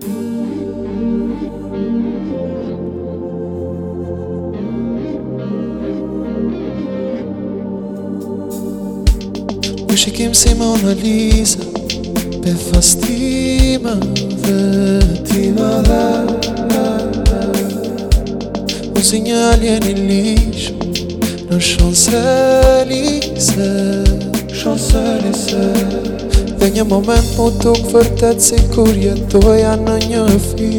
U shikim si Mona Lisa Pe fastima dhe ti më dhe Unë si një alien i lishë Në shonë se lise Shonë se lise Dhe një moment mu po tuk vërtet si kur jetoja në një fi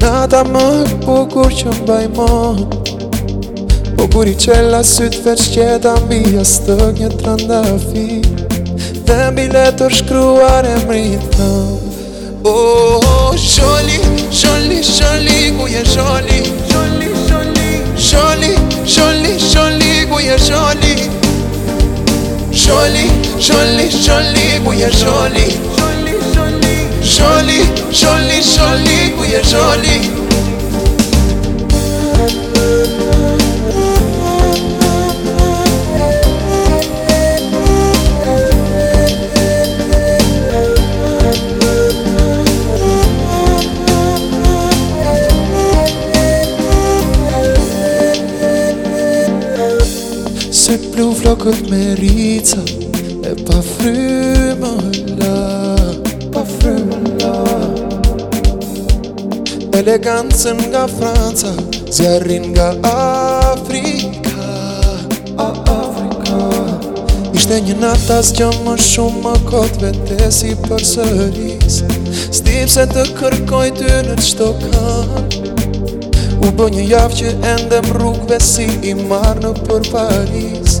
Në ta më këpukur që mbaj më Po i qela asyt veç qeta mi as të një të rënda Dhe mbi letër shkruar e më rritë Oh, oh, oh, oh, oh, oh, oh, oh, oh, oh, oh, oh, oh, oh, oh, oh, jolly, jolly, we are jolly. Jolly, jolly, jolly, we are jolly. Se pluvrò col meriță E pa fry më la Pa fry më la Elegancën nga Franca Zjarin nga Afrika A Afrika Ishte një natas që më shumë më kotë Vete si për sëris Stim se të kërkoj ty në qëto kanë U bë një javë që endem rrugve si i marë në për Paris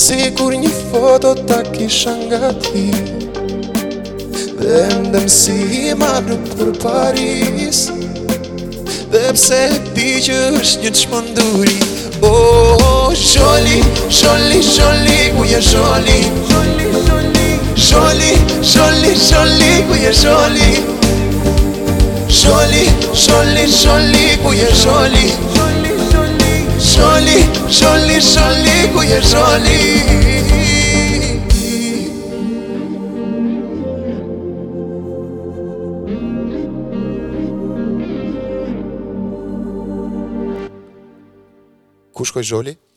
Si kur një foto ta kisha nga ti Dhe ndëm si i madru për Paris Dhe pse ti që është një të shmonduri O, oh, sholi, sholi, sholi, ku je sholi Sholi, sholi, sholi, ku je sholi Sholi, sholi, sholi, ku je sholi Sholi, σόλι, σόλι, σόλι, κουγε ζόλι Κούσκο ζόλι